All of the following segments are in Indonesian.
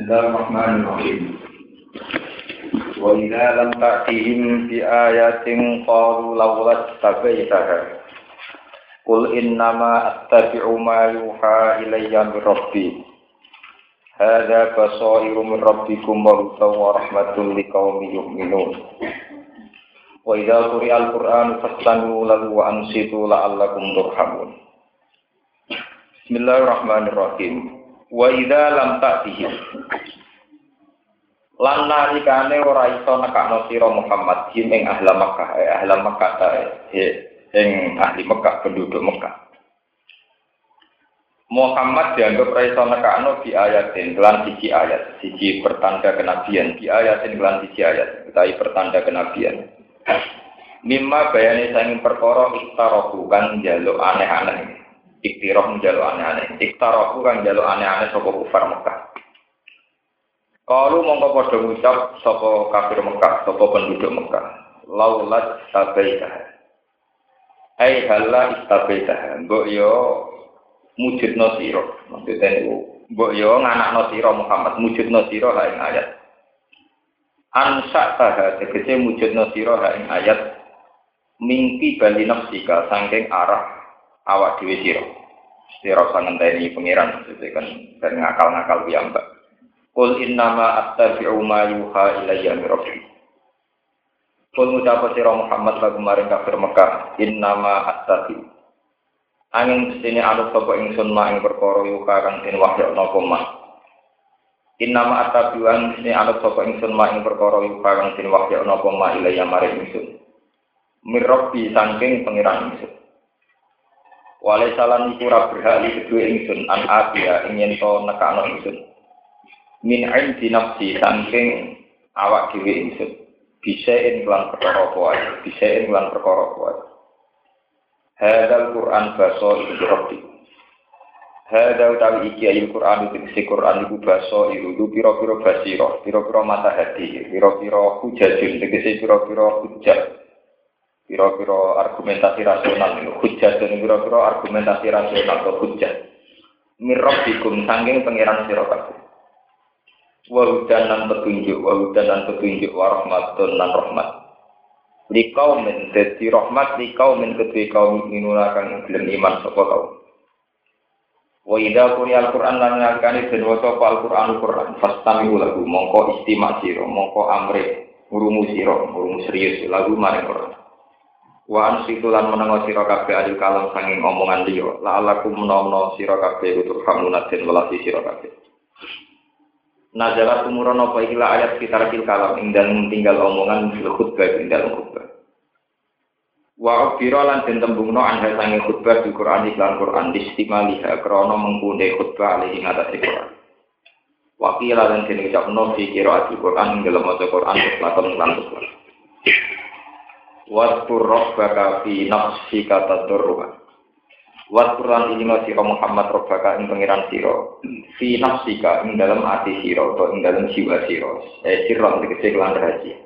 Bismillahirrahmanirrahim. Wa idza lam ta'tihim bi ayatin qalu lawla tabaitaha. Qul innama attabi'u ma yuha ilayya min rabbi. Hadza basairu min rabbikum wa hudan wa rahmatun liqaumin yu'minun. Wa idza quri'al Qur'anu fastami'u lahu wa ansitu la'allakum turhamun. Bismillahirrahmanirrahim wa idza lam ta'tihim. Lan nalikane ora iso nekakno sira Muhammad him ing ahli Makkah eh, ahli Makkah eh, ing ahli Makkah penduduk Makkah. Muhammad dianggap ora iso nekakno di ayatin kelan siji ayat siji pertanda kenabian di ayatin kelan siji ayat utawi pertanda kenabian. Mimma bayane sanging perkara istarohu kan jaluk aneh-aneh iktiroh menjaluk aneh-aneh. Iktarohu kan jaluk aneh-aneh sapa kufar Mekah. Kalau mongko padha ngucap sapa kafir Mekah, sapa penduduk Mekah, laulat tabaitah. Ai halla istabaitah. Mbok yo mujudno sira. Maksudnya niku mbok yo nganakno sira Muhammad mujudno sira ha ing ayat. Ansa taha tegese mujudno sira ha ayat mingki bali nafsika saking arah awak dhewe sira. Sira usah ngenteni pangeran kan ben ngakal-ngakal piyambak. Qul innama attabi'u ma yuha ilayya min rabbi. Qul ngucap sira Muhammad lagu maring kafir Mekah, innama attabi'u. Angin sini anut sapa ingsun ma ing perkara yuha kang den wahyu napa ma. Innama attabi'u angin sini anut sapa ingsun ma ing perkara yuha kang den wahyu napa ma ilayya maring ingsun. Mir rabbi saking pangeran ingsun. Wale salan iku ora berhak li kedue ingsun an abia ingin to nekano ingsun. Min ain dinafsi saking awak dhewe ingsun. Bisa ing lan perkara kuwi, bisa ing lan perkara kuwi. Hadal Quran baso iku rabbi. Hada utawi iki ayat Quran itu si Quran iku baso iku pira-pira basira, pira-pira mata hati, pira-pira hujajun, tegese hujah. Piro-piro argumentasi rasional itu hujat dan piro-piro argumentasi rasional atau hujat mirrob dikum sangking pangeran sirokaku wahudan dan petunjuk wahudan dan petunjuk warahmatun dan rahmat. Di kaum min dadi rahmat di kaum min kedua kaum minuna kang iman sapa kaum. Wa idza quriya al-qur'an lan ngakani den al-qur'an al-qur'an fastami lagu mongko istimak sira mongko amre ngurumu sira ngurumu serius lagu maring Qur'an Wa ansitu lan menengo sira kabeh adil kalam sanging omongan liya. La alakum menawa sira kabeh utur hamuna den welasi sira kabeh. Nazalat umuran apa ikilah ayat sekitar kil kalam ing dalem tinggal omongan fil khutbah ing dalem khutbah. Wa abira lan den tembungno anha sange khutbah di Quran iklan Quran distimaliha krana mengkune khutbah alih ing atas Quran. Wakila dan den ucapno fi qiraat Quran ing dalem maca Quran lakon lan Waskur robbaka fi nafsika tadurruha. Waskur lan ini sira Muhammad robbaka ing pengiran sira. Fi nafsika ing dalam hati sira atau ing dalam jiwa sira. Eh sirron tegese kelan rahasia.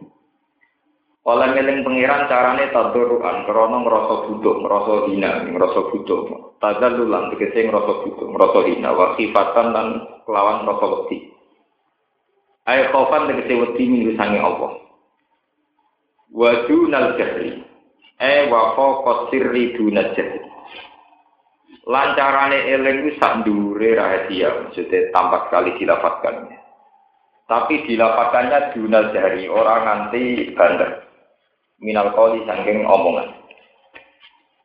Oleh meling pengiran carane tadurruhan krana ngrasa butuh, ngrasa hina, ngrasa butuh. Tadallulan tegese ngrasa butuh, ngrasa hina wa khifatan lan kelawan ngrasa wedi. Ayo khaufan tegese wedi minggu sange Allah wa dunal jahri. Eh wa faqat sirri dunal jahri. Lancarane eling ku sak rahasia maksudnya tampak sekali dilafatkan. Tapi dilafatkannya dunal jahri orang nanti bandar minal koli sangking omongan.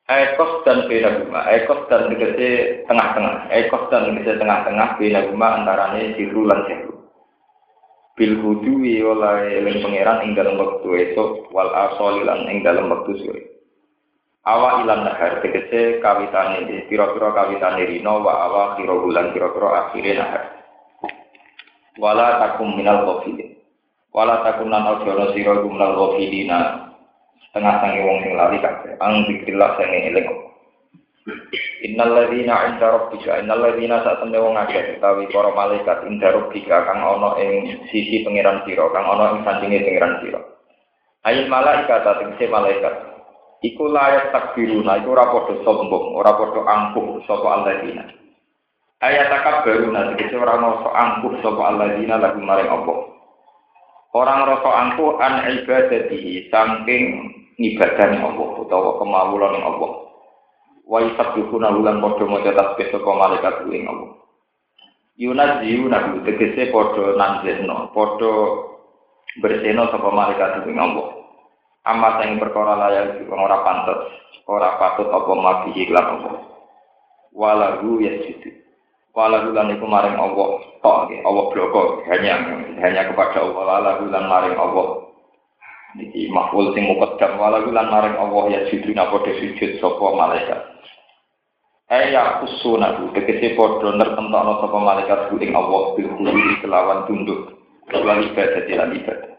Ekos dan bina rumah, ekos dan tegese tengah-tengah, ekos dan tegese tengah-tengah bina rumah antarane siru lan siru bil hudui oleh eling pangeran ing dalam waktu esok wal asoli lan ing dalam waktu sore. Awa ilan nahar tegese kawitane pira-pira kawitane rino wa awa kira bulan pira-pira akhire nahar. Wala takum minal ghafilin. Wala takum lan ojo sira minal ghafilina. Setengah sange wong sing lali kabeh. Ang zikrillah sange eling Innal ladzina 'inda rabbika innal ladzina sak temne wong akeh utawi para malaikat inda rabbika kang ana ing sisi pangeran sira kang ana ing sandinge pangeran sira. Ayat malaikat tegese malaikat iku layak takbiruna iku ora padha sombong ora padha angkuh sapa alladzina. Ayat takab baru nanti kita orang rasa angkuh sopa dina lagu maring Allah. Orang rasa angkuh an ibadatihi saking ibadahnya Allah utawa kemawulan Allah. Wa yusabbihuna ulan padha maca tasbih saka malaikat ing Allah. Yunaziu nabi tegese padha nanjeno, padha berseno sapa malaikat ing Allah. Amat yang perkara layak ora pantes, ora patut apa mati iklan Allah. Walahu yasjudu Wala bulan itu maring Allah tok Allah bloko hanya hanya kepada Allah wala bulan maring Allah Niki makhluk sing mukaddam wala bulan maring Allah ya sujudna padha sujud sapa malaikat Eh ya kusuna bu tegese padha nertentokno sapa malaikat ing Allah bil khuluwi kelawan tunduk kelawan ibadah lan ibadah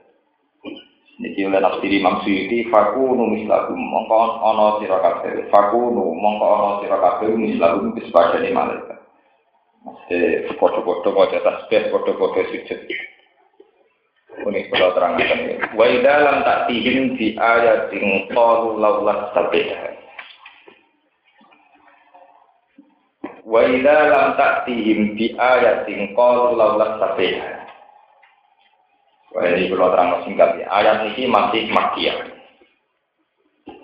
Niki oleh nafsiri Imam Suyuti fakunu mislahum mongko ana sira kabeh fakunu mongko ana sira kabeh mislahum bispadane malaikat Mesti foto-foto wajah tasbih, foto-foto sujud. Ini kalau terangkan ini. Wa dalam tak tihim di ayat yang qalu laulat sabiha. Wa dalam tak tihim di ayat yang qalu laulat sabiha. Wah ini kalau terang singkat ya. Ayat ini masih makian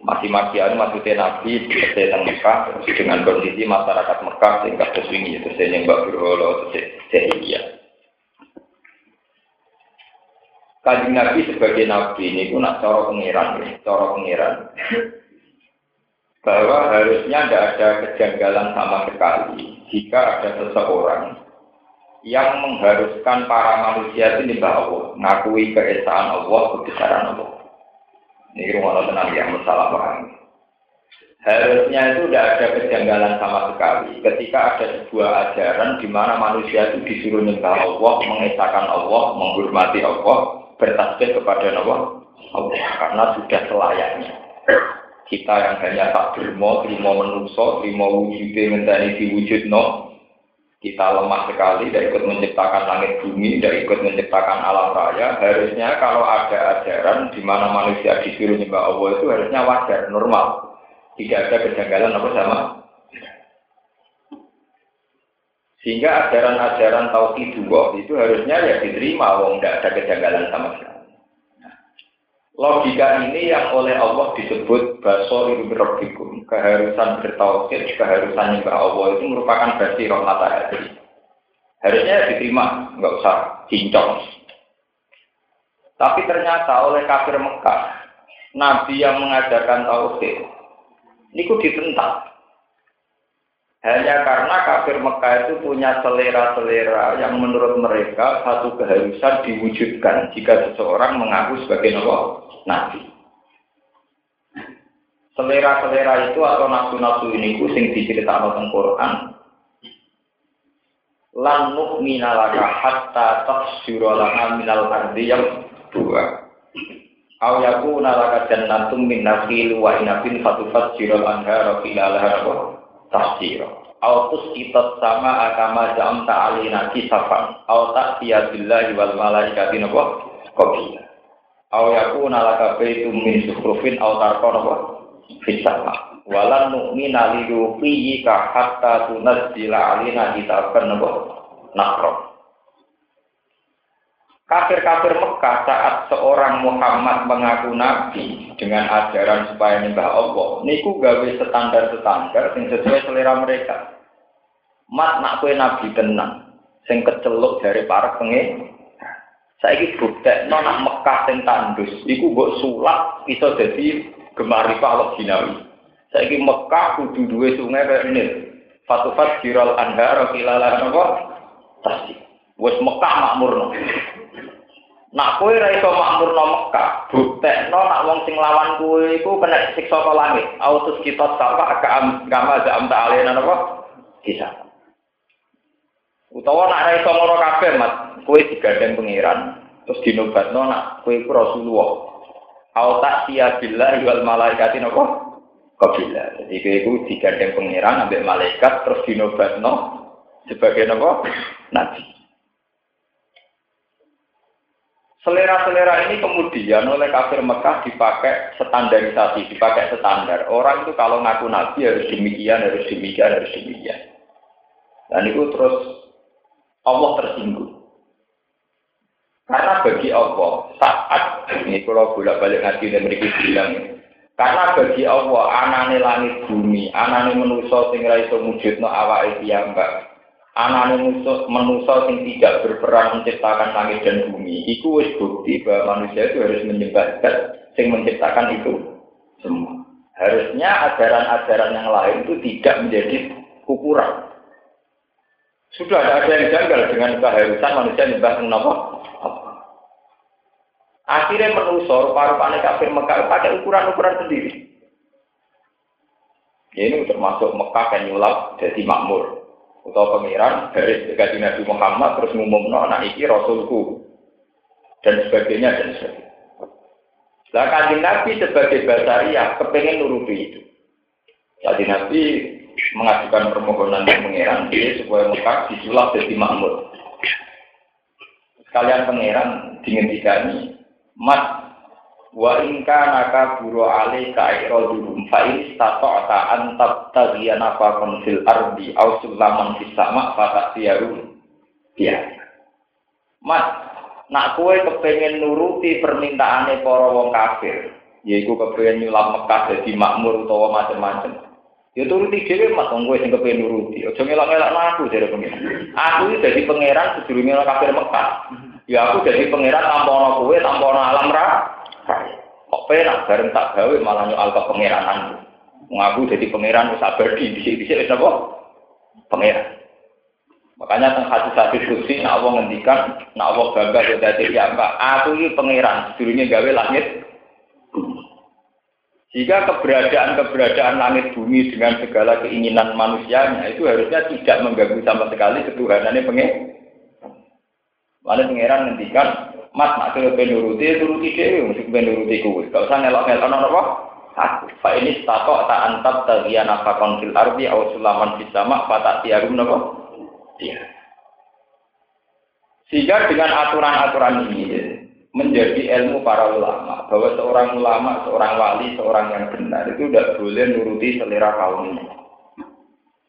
masih makian maksudnya Nabi tentang Mekah dengan kondisi masyarakat Mekah sehingga terus ini terus yang Mbak terus Jahiliyah. Kajian Nabi sebagai Nabi ini pun cara pengiran, cara pengiran bahwa harusnya tidak ada kejanggalan sama sekali jika ada seseorang yang mengharuskan para manusia itu nyembah Allah, ngakui keesaan Allah, kebesaran Allah. Ini rumah tenang yang masalah paham. Harusnya itu tidak ada kejanggalan sama sekali ketika ada sebuah ajaran di mana manusia itu disuruh nyembah Allah, mengesahkan Allah, menghormati Allah, bertasbih kepada Allah, Allah karena sudah selayaknya. Kita yang hanya tak terima, terima menuso, terima wujudnya mentari diwujud no, kita lemah sekali, tidak ikut menciptakan langit bumi, tidak ikut menciptakan alam raya. Harusnya kalau ada ajaran di mana manusia disuruh nyembah Allah itu harusnya wajar, normal. Tidak ada kejanggalan apa sama. Sehingga ajaran-ajaran tauhid itu harusnya ya diterima, wong tidak ada kejanggalan sama sekali. Logika ini yang oleh Allah disebut basor rabbikum, keharusan bertauhid, keharusan nyembah Allah itu merupakan roh mata hati. Harusnya diterima, nggak usah cincong. Tapi ternyata oleh kafir Mekah, Nabi yang mengajarkan tauhid, ini ditentang. Hanya karena kafir Mekah itu punya selera-selera yang menurut mereka satu keharusan diwujudkan jika seseorang mengaku sebagai nabi. Selera-selera itu atau nafsu-nafsu ini sing diceritakan tentang Quran. Lan nu'mina laka hatta tafsira lana minal ardi yang dua. Aw yakuna laka jannatum min nakhil wa inabin fatufajjirul anhara khilalaha tafsir. Autus kita sama agama jam ta'alina kisafan. Au tak billahi wal malaikati nopo qabila. Au yakuna laka baitum min sukhrufin au tarqa nopo fisama. Walan nu'mina li yuqiyika hatta tunazzila alina kitaban nopo nakro. Kafir-kafir Mekah saat seorang Muhammad mengaku nabi dengan ajaran supaya nyembah Allah, niku gawe standar-standar yang sesuai selera mereka. Mat nak kue nabi tenang, sing keceluk dari para pengen. Ini bukti, no nak Mekah sing tandus, iku buat sulap bisa jadi gemari Allah. Saya ini Mekah kudu dua sungai kayak ini. Fatufat jiral anhar, kilalah apa? Tasik. Wes Mekah makmur no. Nak kowe ra iso makmurno Mekah, buktekno nak wong sing lawan kowe iku kena siksa ke langit. Autus kita sapa kama zam ta'alena napa? Bisa. Utawa nak ra iso ngono kabeh, Mat, kowe digandeng pangeran, terus dinobatno nak kowe iku Rasulullah. Au ta'tiya billahi wal malaikati napa? Kabila. Jadi kowe iku digandeng pangeran ambek malaikat terus dinobatno sebagai napa? Nabi. Selera-selera ini kemudian oleh kafir Mekah dipakai standarisasi, dipakai standar. Orang itu kalau ngaku nabi harus demikian, harus demikian, harus demikian. Dan itu terus Allah tersinggung. Karena bagi Allah saat ini kalau bolak balik ngaji dan mereka bilang karena bagi Allah anane langit bumi, anane manusa sing ra iso mujudno awake piyambak. Anane manusa manusa sing tidak berperan menciptakan langit dan bumi, iku wis bukti bahwa manusia itu harus menyembah sing menciptakan itu semua. Harusnya ajaran-ajaran yang lain itu tidak menjadi ukuran. Sudah ada yang janggal dengan keharusan manusia nyembah kenapa? Akhirnya menusor paru-paru kafir Mekah pakai ukuran-ukuran sendiri. Ini termasuk Mekah yang nyulap jadi makmur. Atau pangeran dari gaji Nabi Muhammad terus ngumumno anak iki Rasulku dan sebagainya dan sebagainya. Nah Nabi sebagai basaria kepengen nuruti itu. Jadi Nabi mengajukan permohonan ke pangeran dia supaya Mekah disulap jadi makmur. Sekalian pangeran dingendikani Mat wa inka naka buru ali ka irodulum fa in stata'ta an tabtaghiya nafaqan fil ardi aw sulaman fis sama fa ta'tiyaru ya mat nak kue kepengen nuruti permintaane para wong kafir yaiku kepengen nyulam Mekah dadi makmur utawa macam-macam ya turuti dhewe mat wong kowe sing kepengen nuruti aja ngelak-ngelak aku jare pengen aku iki dadi pangeran sedurunge kafir Mekah Ya aku jadi pangeran tanpa ono kowe, tanpa ono alam ra. Kok penak bareng tak gawe malah nyoal ke pangeranan. Mengaku jadi pangeran wis abadi dhisik-dhisik wis apa? Pangeran. Makanya teng hadis-hadis kursi nak Allah ngendikan, nak Allah bangga ya dadi aku ini pangeran, sedurunge gawe langit. Jika keberadaan-keberadaan langit bumi dengan segala keinginan manusianya itu harusnya tidak mengganggu sama sekali ketuhanannya pengen Lalu pangeran ngendikan, Mas nak kira penuruti, turuti dewi, mesti penuruti kuwi. Gak usah ngelok-ngelok apa? Aku. Fa ini stato tak antap tagian apa konfil arbi aw sulaman sama tak tiarum nopo. Iya. Sehingga dengan aturan-aturan ini menjadi ilmu para ulama bahwa seorang ulama, seorang wali, seorang yang benar itu tidak boleh nuruti selera kaumnya.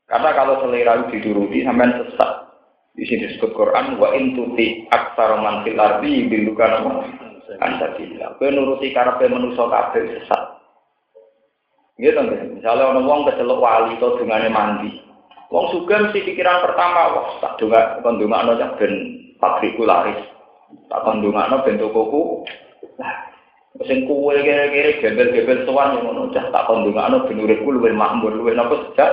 Karena kalau selera itu dituruti sampai sesat. Di sini disebut Quran wa in tuti aksar man fil ardi bilukan ansabilillah. Kowe nuruti karepe manusa kabeh sesat. Gitu kan? Misalnya orang wong kecelok wali atau dungane mandi. Wong suka mesti pikiran pertama, wah tak dunga kon dungakno cak ben pabrikku laris. Tak kon dungakno ben tokoku. Nah, sing kuwe kere-kere gembel-gembel sowan ngono, cah tak kon dungakno ben uripku luwih makmur, luwih napa sejak.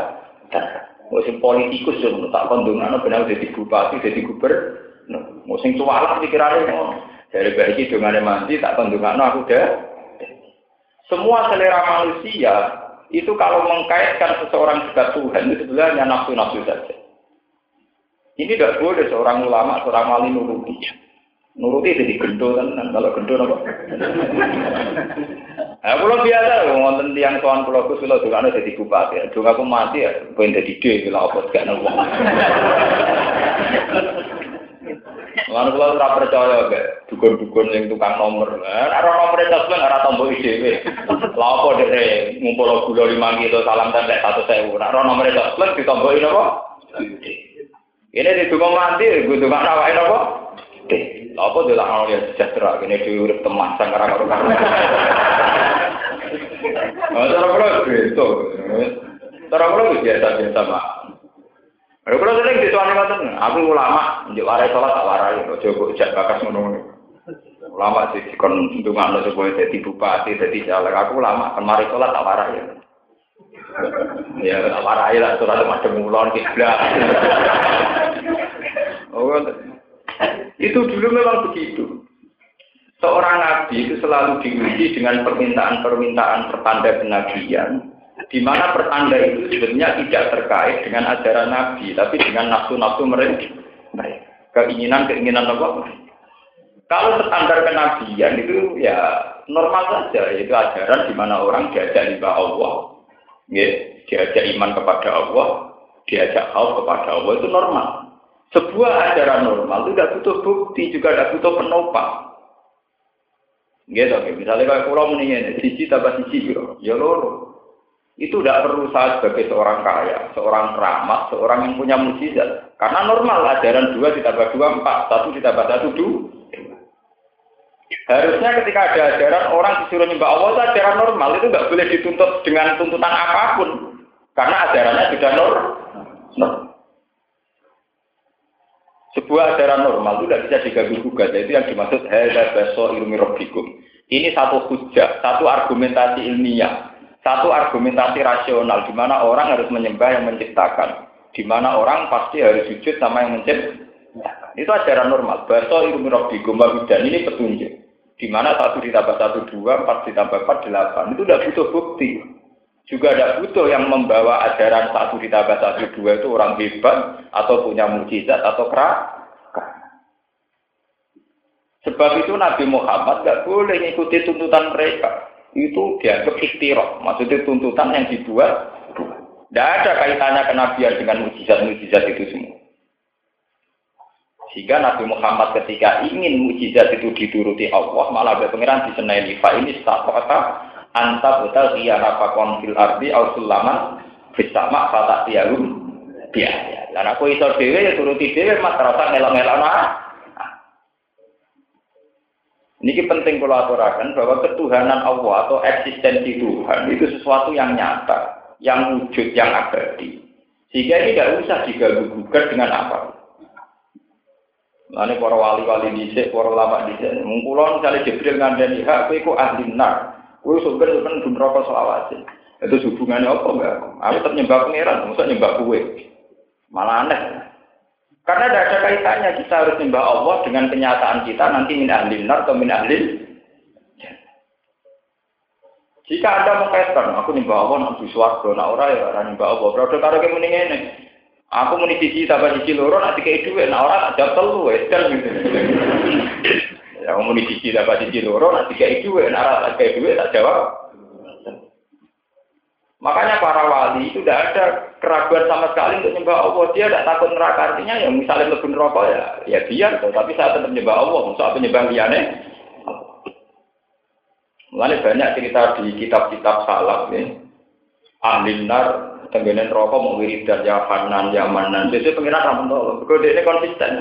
Musim politikus yo tak kondongan benar jadi bupati, jadi gubernur. Musim cualah pikirannya ngono. Dari baik dengan mandi tak kondongan aku deh. Semua selera manusia itu kalau mengkaitkan seseorang dengan Tuhan itu sebenarnya nafsu-nafsu saja. Ini tidak boleh seorang ulama, seorang wali nuruti. Nuruti jadi gendo kan, kalau gendo apa? Nah, kalau biasa, ngonten tiang tuan pulau kus pulau juga ada jadi bupati. Juga aku mati ya, pengen jadi D, bila apa gak nopo. Lalu kalau tidak percaya, gak dukun-dukun yang tukang nomor. Nah, nomor itu sebenarnya ada tombol IDW. Lalu dari ngumpul gula lima kilo salam tanda satu sewu. Nah, nomor itu sebenarnya ditombolin apa? Ini di tukang mati, gue tukang nawain apa? Apa dia lah ya sejahtera, ini diurut teman sangkara karo karo. Cara kula itu, cara kula biasa biasa mak. Kalau kalau sering dituani ngoten, aku ulama, njuk warai sholat tak warai, kok jak bakas ngono. Ulama sih dikon ndongakno supaya dadi bupati, dadi caleg. Aku ulama, kemari sholat tak warai. Ya, tak warai lah, sholat macam ulon kiblat. Oh, itu dulu memang begitu. Seorang nabi itu selalu diuji dengan permintaan-permintaan pertanda kenabian, di mana pertanda itu sebenarnya tidak terkait dengan ajaran nabi, tapi dengan nafsu-nafsu mereka. Keinginan-keinginan apa? Kalau standar kenabian itu ya normal saja, yaitu ajaran di mana orang diajak lima Allah, ya, diajak iman kepada Allah, diajak khauf kepada Allah itu normal. Sebuah ajaran normal itu tidak butuh bukti, juga tidak butuh penopang. Gitu, misalnya kalau pulau mendingan, sisi tambah sisi, ya loro. Itu tidak perlu saya sebagai seorang kaya, seorang ramah, seorang yang punya mujizat. Karena normal ajaran dua ditambah dua empat, satu ditambah satu dua. Harusnya ketika ada ajaran orang disuruh nyembah Allah itu ajaran normal itu nggak boleh dituntut dengan tuntutan apa pun karena ajarannya sudah normal. Sebuah ajaran normal itu tidak bisa diganggu gugat, itu yang dimaksud hadza basor ilmi rabbikum. Ini satu hujah, satu argumentasi ilmiah satu argumentasi rasional di mana orang harus menyembah yang menciptakan, di mana orang pasti harus sujud sama yang menciptakan. Itu ajaran normal. Baso ilmu robbikum dan ini petunjuk. Di mana satu ditambah satu dua, empat ditambah empat delapan. Itu tidak butuh bukti. Juga tidak butuh yang membawa ajaran satu ditambah satu dua itu orang hebat atau punya mujizat atau kerak. Sebab itu Nabi Muhammad nggak boleh mengikuti tuntutan mereka itu dianggap ikhtirah. Maksudnya tuntutan yang dibuat tidak ada kaitannya kenabian dengan mujizat-mujizat itu semua. Sehingga Nabi Muhammad ketika ingin mujizat itu dituruti Allah, malah berpengiran di senai fa ini kata anta betal iya nafakon fil ardi au sulaman bersama fata tialum biaya. Dan aku iso dewe ya turuti dewe mas terasa ngelak-ngelak ini penting kalau aturakan bahwa ketuhanan Allah atau eksistensi Tuhan itu sesuatu yang nyata, yang wujud, yang abadi. Sehingga ini tidak usah diganggu gugat dengan apa. Lalu para wali-wali dhisik, para ulama dhisik, mungkulon misalnya Jibril ngandani hak kowe kok ahli nar. Kowe suka ben ben rokok selawase. Itu hubungannya apa enggak? Aku tetap nyembah pangeran, masa nyembah kowe. Malah aneh. Karena tidak ada kaitannya kita harus nyembah Allah dengan kenyataan kita nanti min ahli nar atau min ahli jika Anda mengkaitkan, aku nyembah Allah nanti suwargo, nah orang ya orang nyembah Allah. Berarti kalau kamu ini aku mau sisi tambah sisi loro nanti kayak duit, nah orang tak jawab telu, gitu. Ya mau sisi tambah sisi loro nanti kayak duit, nah kayak duit tak jawab. Makanya para wali itu tidak ada keraguan sama sekali untuk nyembah Allah. Dia tidak takut neraka artinya ya misalnya lebih neraka ya ya dia. Tapi saya tetap nyembah Allah. Maksud apa nyembah liane? Mulanya banyak cerita di kitab-kitab salaf nih. Ahli nar, rokok mau wiridan ya Hanan, ya Manan. Jadi pengiran ramen tolong. Kalau ini konsisten.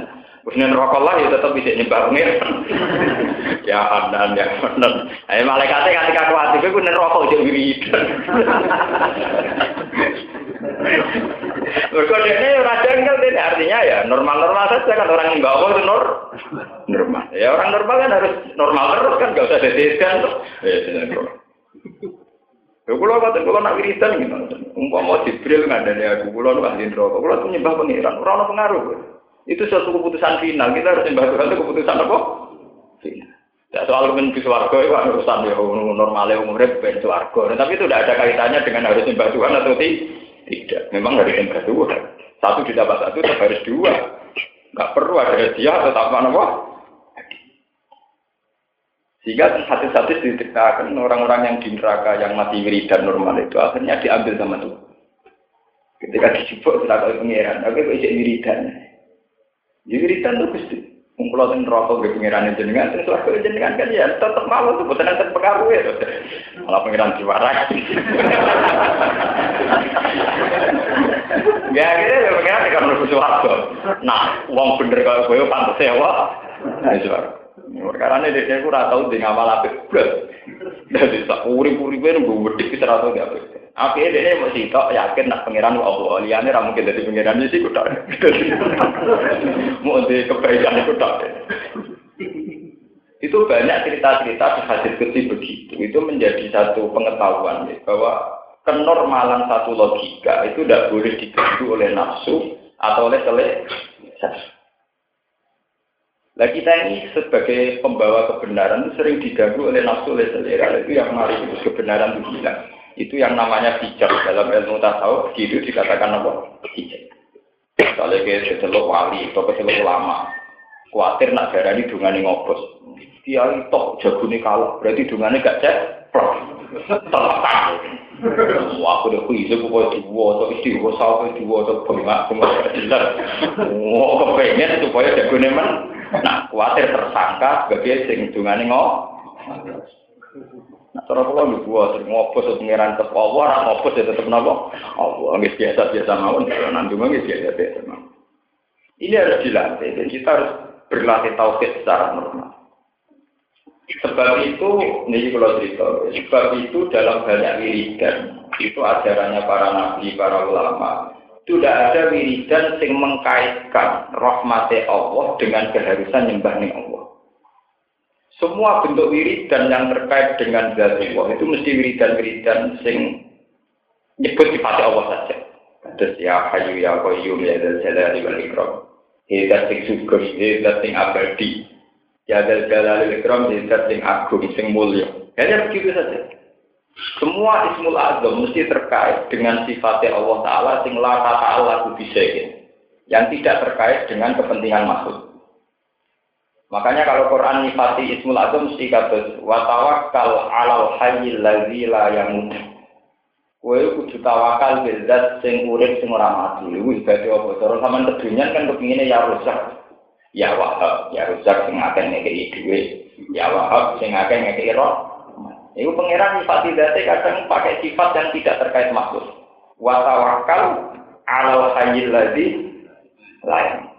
Kemudian rokok lah ya tetap bisa nyembah pengiran. ya Hanan, ya Manan. Ayo malaikatnya ketika kuat itu gue rokok jadi wiridan. Mereka ini raja enggak ini artinya ya normal-normal saja kan orang yang bawa itu nor normal. Ya orang normal kan harus normal terus kan gak usah dedeskan tuh. Ya, Ya kula kata kula nak wiridan gimana? Umpama Jibril ngandani aku kula nu ahli neraka. Kula tuh nyembah pangeran, ora ono pengaruh. Itu suatu keputusan final. Kita harus nyembah Tuhan itu keputusan apa? Final. Ya, soal men di swarga itu kan urusan ya normalnya umurnya ben swarga. Tapi itu tidak ada kaitannya dengan harus nyembah Tuhan atau tidak. Memang harus nyembah Tuhan. Satu ditambah satu tetap harus dua. Enggak perlu ada hadiah atau apa apa. Sehingga hati-hati diceritakan orang-orang yang di neraka yang masih wiridan normal itu akhirnya diambil sama Tuhan. Ketika dijubuk setelah kali pengiran, oke kok wiridan. Ya wiridan itu gusti. Mengkulau ten rokok ke pengiran jenengan, ten suatu jenengan kan ya tetap malu tuh, bukan ada pengaruh ya. Malah pengiran jiwarai. Ya gitu ya pengiran kan harus suatu. Nah, uang bener kalau gue pantas sewa. Nah, suara. Perkara ini dia aku tahu ngamal apik belas. Jadi tak urip-uripe nunggu wedik bisa tahu dia apik. Api ini mau tok yakin nak pangeran Allah. Liane ra mungkin jadi pangeran sih kuda. Mau di kebaikan kuda. Itu banyak cerita-cerita di hadis kecil begitu. Itu menjadi satu pengetahuan ya, bahwa kenormalan satu logika itu tidak boleh diganggu oleh nafsu atau oleh selesai. Nah kita ini sebagai pembawa kebenaran sering diganggu oleh nafsu oleh selera itu yang mari kebenaran itu hilang. Itu yang namanya bijak dalam ilmu tasawuf begitu dikatakan apa? Bijak. Kalau kayak seteluk wali atau seteluk ulama, khawatir nak darah ini dungane ngobos. Dia itu jagune kalau berarti dungane gak cek. Telah Wah, aku udah kuis, aku mau dua atau istri, aku sahur dua atau aku mau jelas. Wah, kepengen supaya jagune man Nah, khawatir tersangka sebagai sing dungane ngok. Nah, cara kula lho gua sing ngopo sing pangeran tetep Allah, ora ngopo ya tetep napa? Allah nggih biasa biasa mawon, nanti nggih biasa biasa mawon. Ini harus dilatih, dan kita harus berlatih tauhid secara normal. Sebab itu, ini kalau cerita, sebab itu dalam banyak wiridan, itu ajarannya para nabi, para ulama, tidak ada wiridan yang mengkaitkan rahmati Allah dengan keharusan nyembah Allah. Semua bentuk wiridan yang terkait dengan zat Allah itu mesti wiridan-wiridan sing nyebut sifat Allah saja. Terus ya hayu ya qayyum ya dzal jalali wal ikram. Hedat sing syukur, hedat sing abadi. Ya dzal jalali wal ikram, hedat sing agung, sing mulya. Hanya begitu saja. Semua ismul azam mesti terkait dengan sifatnya Allah Ta'ala sing la ta'ala bisa yang tidak terkait dengan kepentingan makhluk. Makanya kalau Quran nifati Ismul Azam mesti kata wa tawakkal 'alal hayyil ladzi la yamut. Kowe kudu tawakal bil zat sing urip sing ora mati. Wih dadi apa? Cara sampean kedunyan kan kepingine ya rusak. Ya wahab, ya rusak sing akeh ngekeki dhuwit. Ya wahab sing akeh ngekeki roh. Iku pangeran nifati zate kadang pakai sifat yang tidak terkait makhluk. Wa tawakkal 'alal hayyil ladzi la yamut.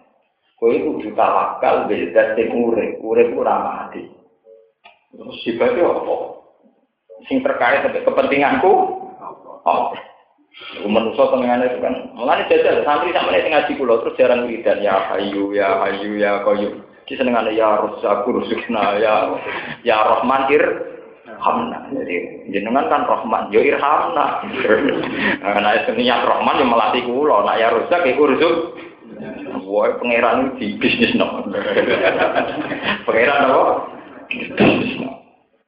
Kowe kudu tawakal beda sing urip, urip ora mati. Terus sifatnya apa? Sing terkait dengan kepentinganku? Oh. Aku manusia tengahnya itu kan. Mulanya jajal, santri sama ini ngaji kulo terus jarang wiridan. Ya hayu, ya hayu, ya koyu. Di senengannya ya rusak, rusukna, ya ya rahman ir hamna. Jadi jenengan kan rahman, yo ya irhamna. Nah, niat rahman yang melatih kulo, nak ya rusak, ya rusuk. Wah, pangeran di bisnis no. pangeran apa? Bisnis no.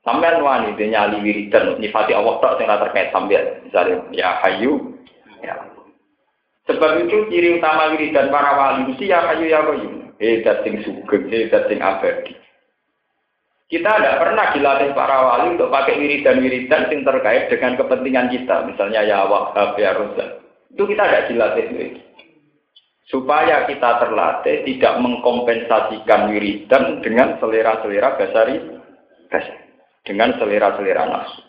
Sampai wani dia nyali wiridan nyifati Allah tak sing terkait sampean. Misalnya ya hayu ya. Sebab itu ciri utama wiridan para wali mesti ya hayu ya hayu. Hedat sing sugeng, hedat sing abadi. Kita tidak pernah dilatih para wali untuk pakai wiridan-wiridan yang terkait dengan kepentingan kita. Misalnya ya wahab, ya rozak. Itu kita tidak dilatih supaya kita terlatih tidak mengkompensasikan wiridan dengan selera-selera basari dengan selera-selera nafsu.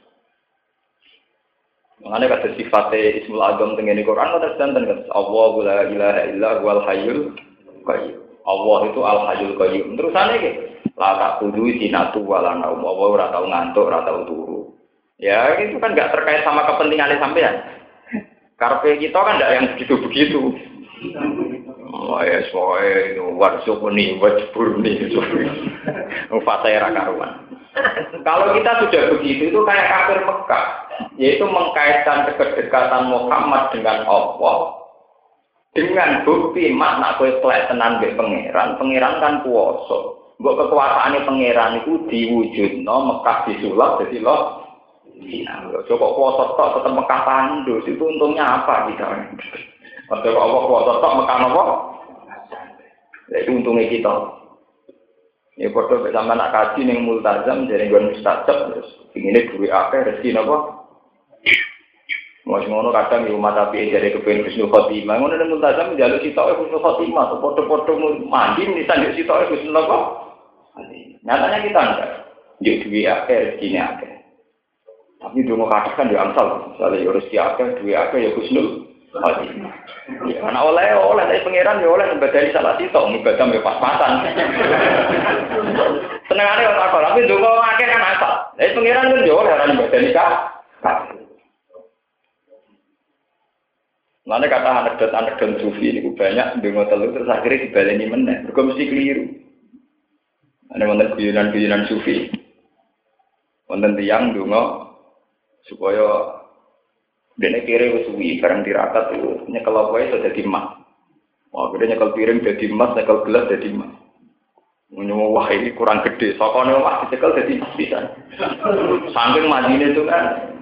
Mengenai kata sifatnya Ismul Azam dengan Quran kata sedangkan Allah la ilaha illa wal hayyul qayyum. Allah itu al hayyul qayyum. Terus aneh gitu. La tak kudu sinatu wala naum. Allah ora tau ngantuk, ora tau turu. Ya itu kan nggak terkait sama kepentingan sampean. Karpe kita kan tidak yang begitu-begitu. Oh ya, soalnya itu warsuk ini, wajbur ini, fase era karuan. Kalau kita sudah begitu, itu kayak kafir Mekah, yaitu mengkaitkan kedekatan Muhammad dengan Allah, dengan bukti makna kue tenan be pangeran, pangeran kan kuoso. Kekuasaan pangeran itu diwujud no Mekah disulap jadi loh. Iya, coba kuasa tok tetap Mekah tandus itu untungnya apa kita? Padahal Allah kuasa tok Mekah nopo? Lek untunge kita. Ya padha sampe nak kaji ning multazam dene nggon mustajab terus ngene duwe akeh rezeki napa? Mas ngono kadang di rumah tapi jadi kepengen Husnu Khotimah. Ngono nang multazam njaluk sitoke Husnu Khotimah, so padha-padha mandi nisan di sitoke Husnu napa? Nyatanya kita enggak. Jadi duwe akeh rezeki akeh. Tapi dongo kadang kan yo angsal, soalnya yo rezeki akeh, duwe akeh ya Husnu. Khotimah. Ya, anak oleh oleh dari pangeran ya oleh dari salah situ, ibadah ya pas-pasan. Senengane ora kok, tapi donga akeh kan asal. Dari pangeran kan ya oleh ora dari kah. Mana kata anekdot-anekdot sufi ini banyak dengar telu terus akhirnya dibaleni meneh. Mereka mesti keliru. Ada wonten guyonan-guyonan sufi. Wonten tiang donga supaya Dene kiri wis suwi bareng tirakat tuh nyekel apa iso dadi emas. Wah, gede nyekel piring dadi emas, nyekel gelas dadi emas. Menyowo wah ini kurang gede, sokone omah dicekel dadi emas bisa. Saking madine itu kan.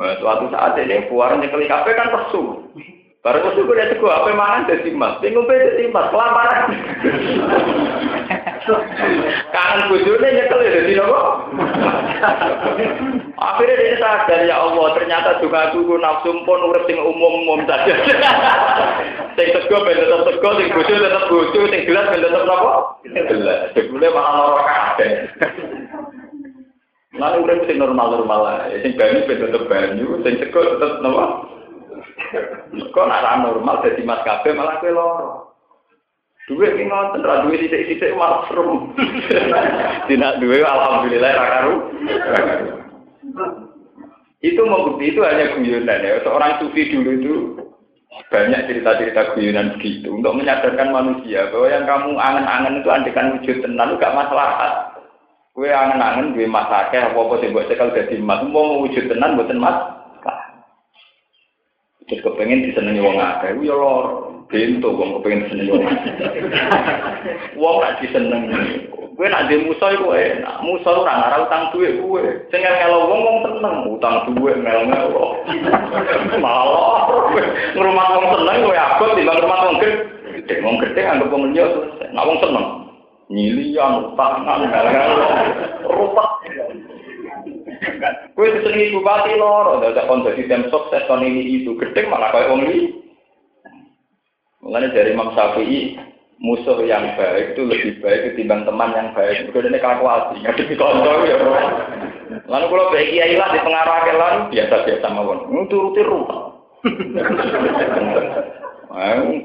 Nah, suatu saat ini puar nyekel kafe kan pesu. Baru pesu gue gue apa mangan dadi emas, bingung dadi emas, kelaparan. Kangen bojone nyekel ya dadi nopo? Akhirnya dia sadar ya Allah, ternyata juga aku nafsu pun urip sing umum-umum saja. sing tego ben tetep tego, sing bojo tetep bojo, sing gelas ben tetep napa? Gelas. Jebule malah lara kabeh. Lalu udah mesti normal-normal. Ya, sing banyu tetep banyu, sing cekul tetep nopo. Kok nak normal jadi mas kafe malah kue loro. Duit ini ngonten, ra duit titik-titik malah seru. Tidak duit, alhamdulillah rakaru. Itu membukti itu hanya guyonan ya. Seorang sufi dulu itu banyak cerita-cerita guyonan begitu untuk menyadarkan manusia bahwa yang kamu angen-angen itu andekan wujud tenan gak masalah. Kue angen-angen gue masake apa-apa sih buat cekal jadi mas. Mau wujud tenan buatan mas. Terus kepengen disenangi wong akeh, ya lor. Bento wong kepengin seneng wong. Gak diseneng. Kowe nak dhe musa iku enak. Musa ora ngarah utang duit kowe. Sing ngelo wong wong seneng utang duit ngel-ngelo. Malah ngrumat wong seneng kowe abot timbang ngrumat wong gede. Wong gede anggap wong liya selesai. Nak wong seneng nyilian utangan ngel-ngelo. Rupak. Kowe disenengi bupati loro, dadak kon dadi tim sukses kon ini itu gede malah koyo wong iki. Mengenai dari Imam Syafi'i, musuh yang baik itu lebih baik ketimbang teman yang baik. Mereka ini kalkulasi, ngadepi kontrol ya. Lalu kalau baik kiai lah di pengarah kelan biasa-biasa mawon. Nuturuti rupa.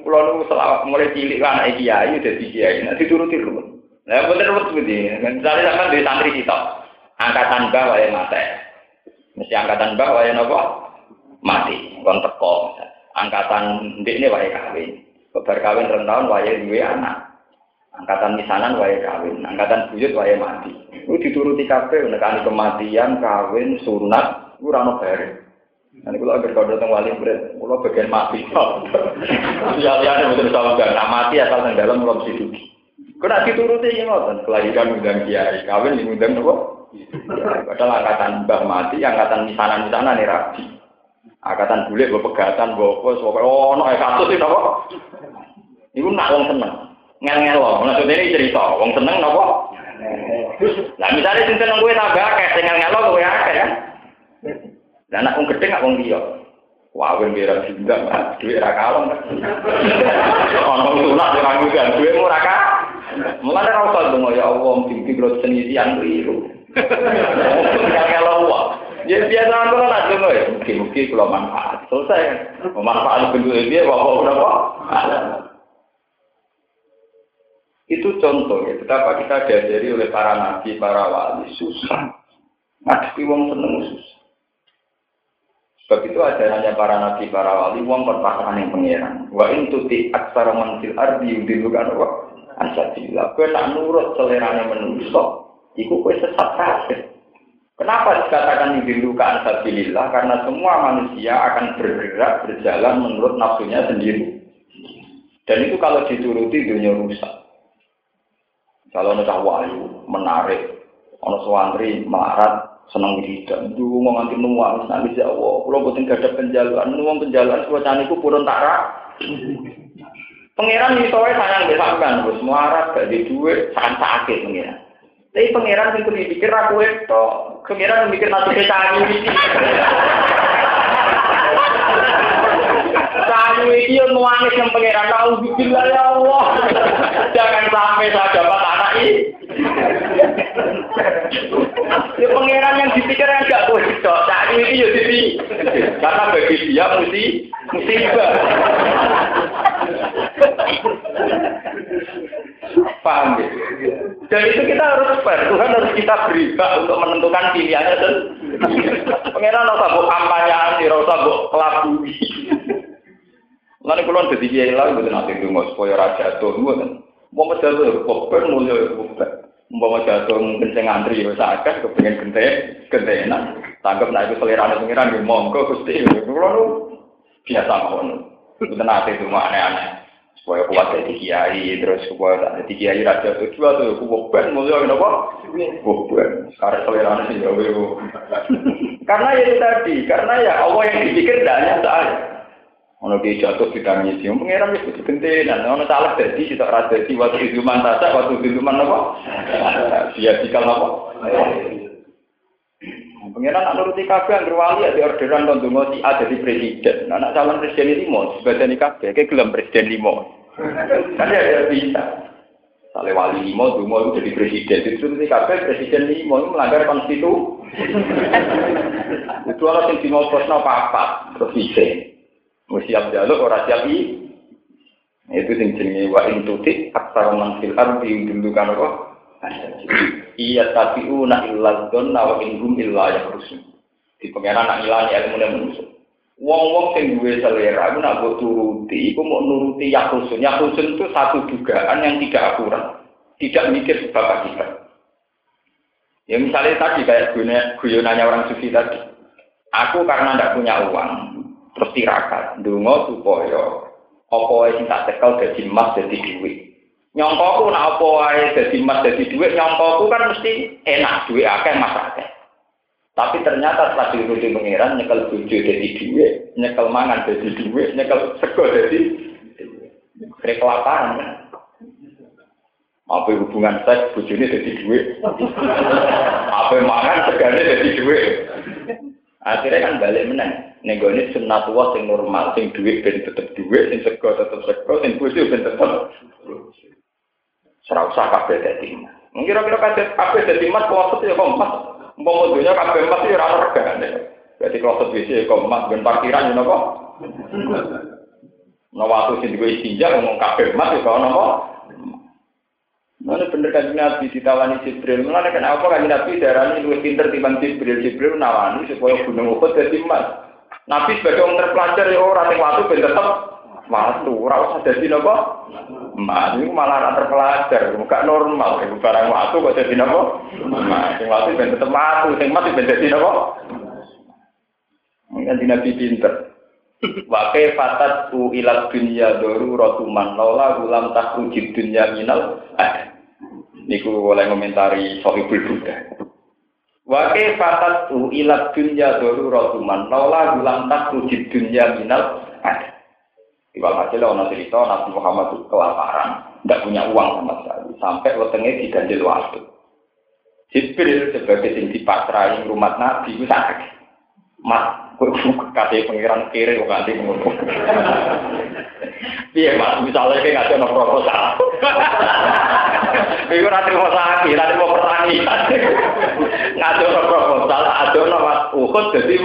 Kalau lu mulai cilik kan anak kiai udah di kiai, nanti turuti rupa. Nah bener betul begini. Misalnya sama di santri kita, angkatan bawah yang mati. Mesti angkatan bawah yang apa? Mati, kon teko. Angkatan ini wae kawin. Kebar kawin rong tahun waya duwe anak. Angkatan misanan waya kawin, angkatan buyut waya mati. Itu dituruti kabeh nekani kematian, kawin, sunat, itu ora ono bare. Nanti kalau agar kau datang wali berat, kalau bagian mati. Sial-sialnya betul sama gak, nah mati asal yang dalam belum situ. Kau nak dituruti ini ngoten, kelahiran undang kiai, kawin di undang nopo. Padahal angkatan mbah mati, angkatan misanan-misanan nih rabi. Angkatan bule, gue pegatan, gue apa, oh, no, kasus itu apa? Iku nak wong seneng. Ngel-ngel. Maksudnya ini cerita, wong seneng napa? Nah, misalnya sing seneng kowe tambah akeh, sing ngel-ngel kowe akeh kan. Lah anak wong gedhe gak wong. Wah, wong bira juga, duit ra kalong. Ono sulak ora ngundang duit ora ka. Mulane ra usah ya Allah, mungkin kula senisian keliru. Ngel-ngel wong. Ya biasa aku nak dongo ya, mungkin-mungkin kula manfaat. Selesai. Manfaat bentuk dia, bapak berapa? Itu contoh ya, betapa kita diajari oleh para nabi, para wali, susah. Ngadepi wong seneng susah. Sebab itu ajarannya para nabi, para wali, wong perpasangan yang pengiran. Wa in tuti aksara manfil ardi yudilukan wa ansatilah. Kue nak nurut seleranya menusuk, iku kue sesat kafir. Kenapa dikatakan yudilukan ansatilah? Karena semua manusia akan bergerak, berjalan menurut nafsunya sendiri. Dan itu kalau dituruti dunia rusak. Kalau ada wahyu menarik, ono suwantri marat seneng wiridan, dulu mau nganti nuang, nanti ya Allah, kalau buatin gak ada penjaluan, nuang penjaluan, suasana itu purun tak Pangeran itu sayang besamkan, bos muarat gak di duit, sakit pangeran. Tapi pangeran itu dipikir aku itu, pangeran mikir nanti kita ini. Kamu ini yang nuangis yang pangeran tahu bikin ya Allah. Jangan sampai saya dapat anak ini. Ya pangeran yang dipikir yang gak boleh cok. Saat ini ya jadi karena bagi dia mesti musibah. Paham ya? Dan itu kita harus fair. Tuhan harus kita beri hak untuk menentukan pilihannya dan pangeran rasa buk kampanye, rasa buk kelabui. Lalu kalau jadi kiai lagi, betul nanti tunggu supaya raja tuh, betul. Mau jatuh, bukan mulia, bukan. Mau jatuh mungkin saya ngantri ya sakit, kepengen gente, gentenan. Tanggap nak itu selera pengiran di monggo gusti. Kalau biasa mau, betul nanti itu aneh-aneh. Supaya kuat jadi kiai, terus supaya jadi kiai raja tuh dua tuh, bukan mulia kenapa? Bukan. Karena selera jauh. Karena ya itu tadi, karena ya Allah yang dipikir tidak hanya saya. Ono ki jatuh ditangisi, pengiran wis kudu gentenan. Ono salah dadi kita ora dadi waktu izuman tasa, waktu izuman apa? Dia dikal apa? Pengiran nak nuruti kabeh anggere wali ya di orderan kon donga si A jadi presiden. Nah, calon presiden limo, sebadani kabeh, kayak gelem presiden limo. Kan ya bisa. Sale wali limo, dungo itu jadi presiden. Itu mesti kabeh presiden limo itu melanggar konstitusi. itu orang yang dimau prosno apa presiden. Mesti siap jaluk, orang siap i. Itu sing jenenge wa in tutik aksar man fil ardi dulu kan apa? Iya tapi una illa donna wa in hum illa yakhrusun. Di pengenan nak ilani ilmu manusia. Wong-wong sing duwe selera iku nak turuti, iku mau nuruti yakusun. Yakusun itu satu dugaan yang tidak akurat. Tidak mikir sebab akibat. Ya misalnya tadi kayak guyonannya orang sufi tadi. Aku karena tidak punya uang, terus tirakat, dungo supaya wae sing tak tekel dadi emas dadi dhuwit. Nyongkoku nak apa wae dadi emas dadi dhuwit, nyongkoku kan mesti enak dhuwit akeh mas akeh. Tapi ternyata setelah diuruti pengiran, nyekel bojo jadi duit, nyekel mangan jadi duit, nyekel sego jadi duit. kelaparan kan. Apa hubungan seks, bojone jadi duit. Apa mangan, segane jadi duit. Akhirnya kan balik menang. Nenggone sunnatullah sing normal, sing duit ben tetep duit, sing sego tetep sego, sing bojo ben tetep. Serau usah kabeh dadi. Mungkin kira-kira kabeh dadi mas, kok ya kok mas. Mau dunia kabeh emas ya ora regane. Jadi kalau WC kok emas ben parkiran yo napa? Nah waktu sing digo istinja ngomong kabeh emas ya napa? Mana bener kan Nabi ditawani Jibril. Mana kenapa kan Nabi darah ini lebih pinter timbang Jibril. Jibril nawani supaya gunung Uhud jadi emas. Nabi sebagai orang terpelajar ya orang yang waktu ben tetep waktu. Ora usah dadi napa? Mas, ini malah anak terpelajar, bukan normal. Ibu barang waktu kok jadi nopo? Mas, yang waktu ben tetap waktu, yang mati ben jadi nopo? Mungkin Nabi pinter. Wakai fatat u ilat dunia doru rotuman lola ulam tak ujib dunia minal. Niku boleh komentari Sohibul Buddha. Wakai fatat u ilat dunia doru rotuman lola ulam tak ujib dunia minal ada. Iwal hasil orang cerita Nabi Muhammad itu kelaparan, tidak punya uang sama sekali, sampai wetenge diganjil waktu. Jibril sebagai sing dipasrahi rumah Nabi itu sakit. Mas, kata pengiran kiri kok nanti ngono. Iya mas, misalnya kayak nggak ada proposal. Iku nanti mau sakit, nanti mau pertanian. Nggak ada proposal, ada nama ukut jadi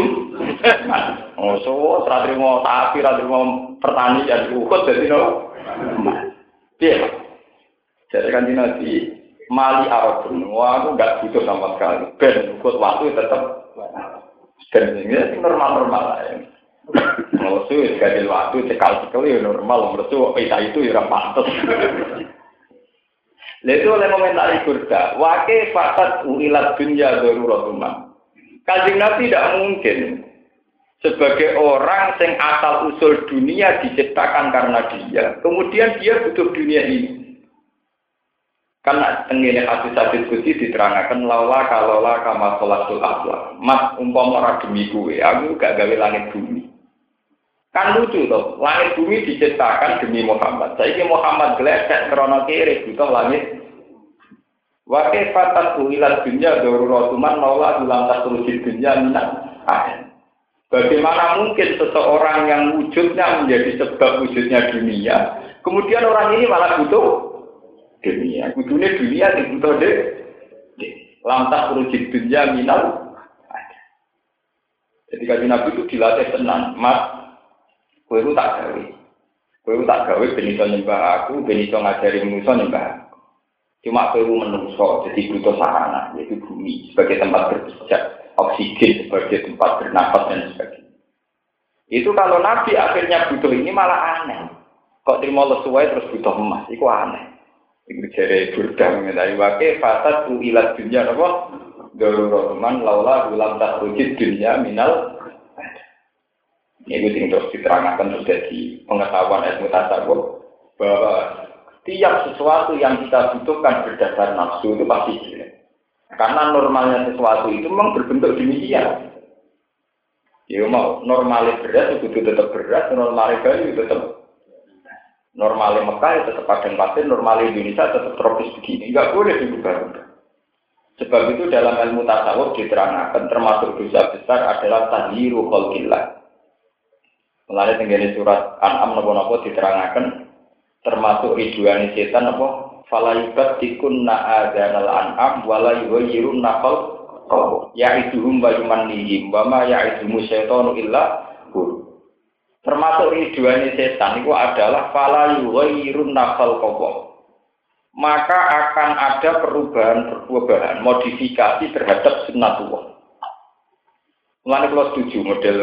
Oh, so, ratri mau sapi, ratri mau pertanian, ukut jadi no. Iya, jadi kan nanti mali Arab wah aku nggak butuh sama sekali. Ben, ukut waktu tetap. Dan ini normal-normal ya. Mersu gaji waktu cekal cekal ya normal, mersu pita itu ya pantas. Lalu oleh komentari kurda, wake fatat uilat dunya daruratuma. Kajian Nabi tidak mungkin sebagai orang yang asal usul dunia diciptakan karena dia, kemudian dia butuh dunia ini. Karena tenggine hadis-hadis kunci diterangkan lawa kalola kama sholatul akhlak. Mas umpama ora demi gue, aku gak gawe langit bumi. Kan lucu toh, langit bumi diciptakan demi Muhammad. Saya Muhammad geleset krono kiri butuh langit. Wakil fatan uilat dunia daruratuman maula ulang tasruh dunia minat akhir. Bagaimana mungkin seseorang yang wujudnya menjadi sebab wujudnya dunia, kemudian orang ini malah butuh dunia. Butuhnya dunia di butuh deh. Lantas wujud dunia minal. Jadi kajian Nabi itu dilatih tenang, mas, kue itu tak gawe. Kue itu tak gawe, benito nyembah aku, benito ngajari manusia nyembah aku. Cuma kue menungso, jadi butuh sarana, yaitu bumi, sebagai tempat berpijak, oksigen sebagai tempat bernapas dan sebagainya. Itu kalau Nabi akhirnya butuh ini malah aneh. Kok terima sesuai terus butuh emas, itu aneh. Iku jere burdah mengenai wakil fasad tu ilat dunia apa? Darurotuman laula ulam tak rujit dunia minal ini sing terus diterangkan terus jadi pengetahuan ilmu tasawuf bahwa tiap sesuatu yang kita butuhkan berdasar nafsu itu pasti. Karena normalnya sesuatu itu memang berbentuk demikian. Ya mau normalnya beras itu tetap beras, normalnya kayu tetap Normalnya Mekah itu tetap padang pasir, normalnya Indonesia tetap tropis begini. Enggak boleh diubah-ubah. Sebab itu dalam ilmu tasawuf diterangkan termasuk dosa besar adalah tahliru khalqillah. Melalui tinggal surat An'am nopo-nopo diterangkan termasuk riduan setan apa Falaibat tikun na'adanal an'am wala yuhayyirun nafal Ya iduhum wa yumannihim wa ma ya idumu syaitonu illa Termasuk ridhuannya setan itu adalah fala yuhayyirun nafal kobo. Maka akan ada perubahan-perubahan, modifikasi terhadap sunnatullah. Mulane kalau setuju model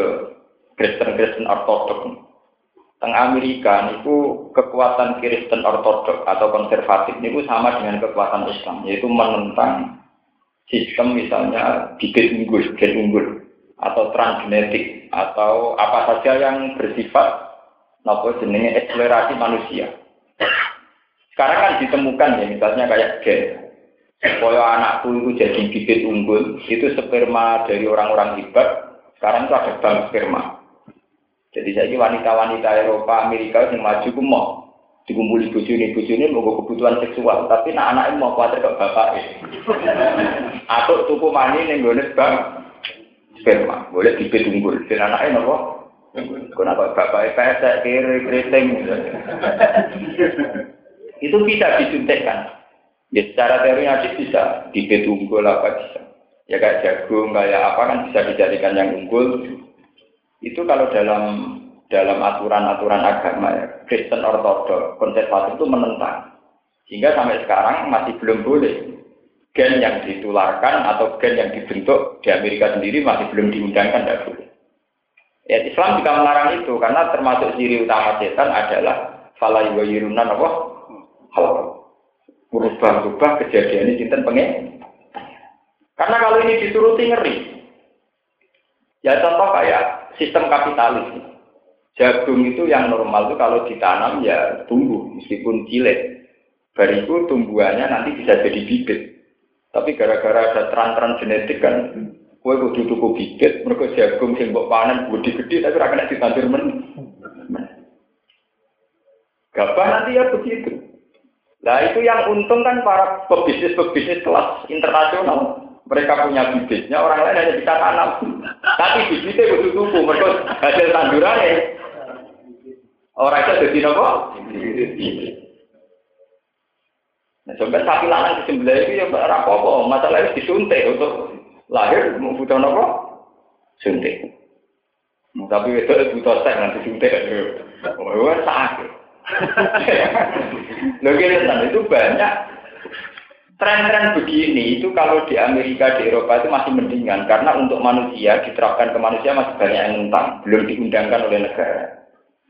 Kristen-Kristen Ortodok. Teng Amerika niku kekuatan Kristen Ortodok atau konservatif niku sama dengan kekuatan Islam, yaitu menentang sistem misalnya bibit unggul, gen unggul, atau transgenetik, atau apa saja yang bersifat nopo jenenge eksplorasi manusia. Sekarang kan ditemukan ya, misalnya kayak gen. Supaya anakku itu jadi bibit unggul, itu sperma dari orang-orang hebat, sekarang itu ada bank sperma. Jadi saya ini wanita-wanita Eropa, Amerika yang maju ku mau dikumpuli bujuni bujuni mau kebutuhan seksual, tapi nak anak mau khawatir ke bapak Atau tuku mani nih gue bank sperma, boleh dibet unggul, dan anaknya nopo. Kenapa bapak pesek kiri keriting? Itu bisa disuntikkan. Ya secara teori bisa dibet unggul apa bisa. Ya kayak jagung, kayak apa kan bisa dijadikan yang unggul, itu kalau dalam dalam aturan-aturan agama ya, Kristen Ortodok, konservatif itu menentang. Sehingga sampai sekarang masih belum boleh gen yang ditularkan atau gen yang dibentuk di Amerika sendiri masih belum diundangkan, tidak boleh. Ya, Islam juga melarang itu karena termasuk ciri utama setan adalah falai wa yirunan apa? Hal berubah-ubah kejadian ini cinta pengen. Karena kalau ini dituruti ngeri. Ya contoh kayak sistem kapitalis. Jagung itu yang normal itu kalau ditanam ya tumbuh meskipun cilik. Bariku tumbuhannya nanti bisa jadi bibit. Tapi gara-gara ada tran-tran genetik kan, kue kudu tuku bibit, mereka jagung sing mbok panen budi gede tapi ora kena ditandur men. Gabah nanti ya begitu. Nah itu yang untung kan para pebisnis-pebisnis kelas internasional. Mereka punya bibitnya, orang lain hanya bisa tanam. Tapi bibitnya butuh tubuh, mereka hasil tanduran ya. Orang itu jadi nopo. Nah, coba sapi lanang disembelih itu ya rapopo, masalah itu disuntik untuk lahir butuh nopo. Suntik. Tapi itu butuh seks nanti suntik. Oh, sakit. Loh, itu banyak Tren-tren begini itu kalau di Amerika, di Eropa itu masih mendingan karena untuk manusia diterapkan ke manusia masih banyak yang tentang, belum diundangkan oleh negara.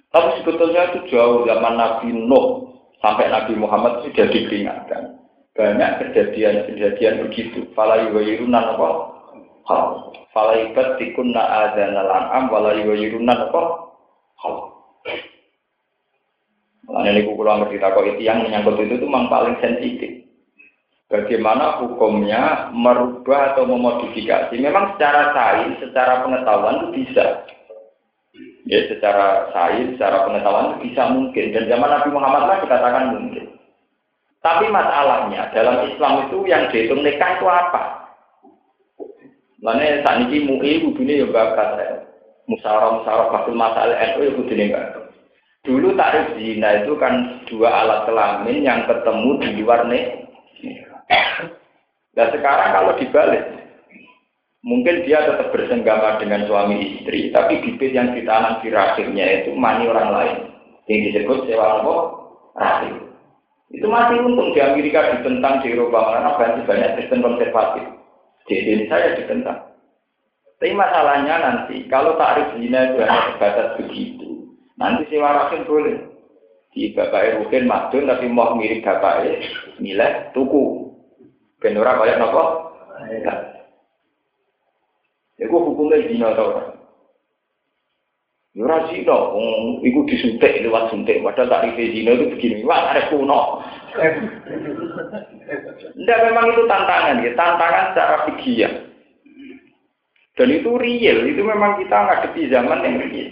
Tapi sebetulnya itu jauh zaman Nabi Nuh sampai Nabi Muhammad sudah diperingatkan. Banyak kejadian-kejadian begitu. Fala yuwayirunan apa? Hal. Fala ibat tikunna adana lan'am apa? Hal. Makanya ini kukulang ngerti itu yang menyangkut itu itu memang paling sensitif bagaimana hukumnya merubah atau memodifikasi. Memang secara sains, secara pengetahuan itu bisa. Ya, secara sains, secara pengetahuan itu bisa mungkin. Dan zaman Nabi Muhammad lah dikatakan mungkin. Tapi masalahnya dalam Islam itu yang dihitung nikah itu apa? Mana saat ini MUI ini ya bakat ya. Musyawarah musyawarah bakul masalah NU ya ini enggak. Dulu tarif zina itu kan dua alat kelamin yang ketemu di luar nih Nah sekarang kalau dibalik, mungkin dia tetap bersenggama dengan suami istri, tapi bibit yang ditanam di rahimnya itu mani orang lain, yang disebut sewa apa? Rahim. Itu masih untung di Amerika ditentang di Eropa karena banyak banyak Kristen konservatif. Di Indonesia ya ditentang. Tapi masalahnya nanti kalau tarif zina itu hanya sebatas begitu, nanti sewa rahim boleh. Di bapak Rukin madun tapi mau mirip bapak nilai tuku Ben ora kaya napa? Ya kok hukumnya zina ora? Ya ora zina, iku disuntik lewat suntik, padahal tak rike zina itu begini, wah ada kuno. Tidak memang itu tantangan ya, tantangan secara fikih Dan itu real, itu memang kita ngadepi zaman yang real.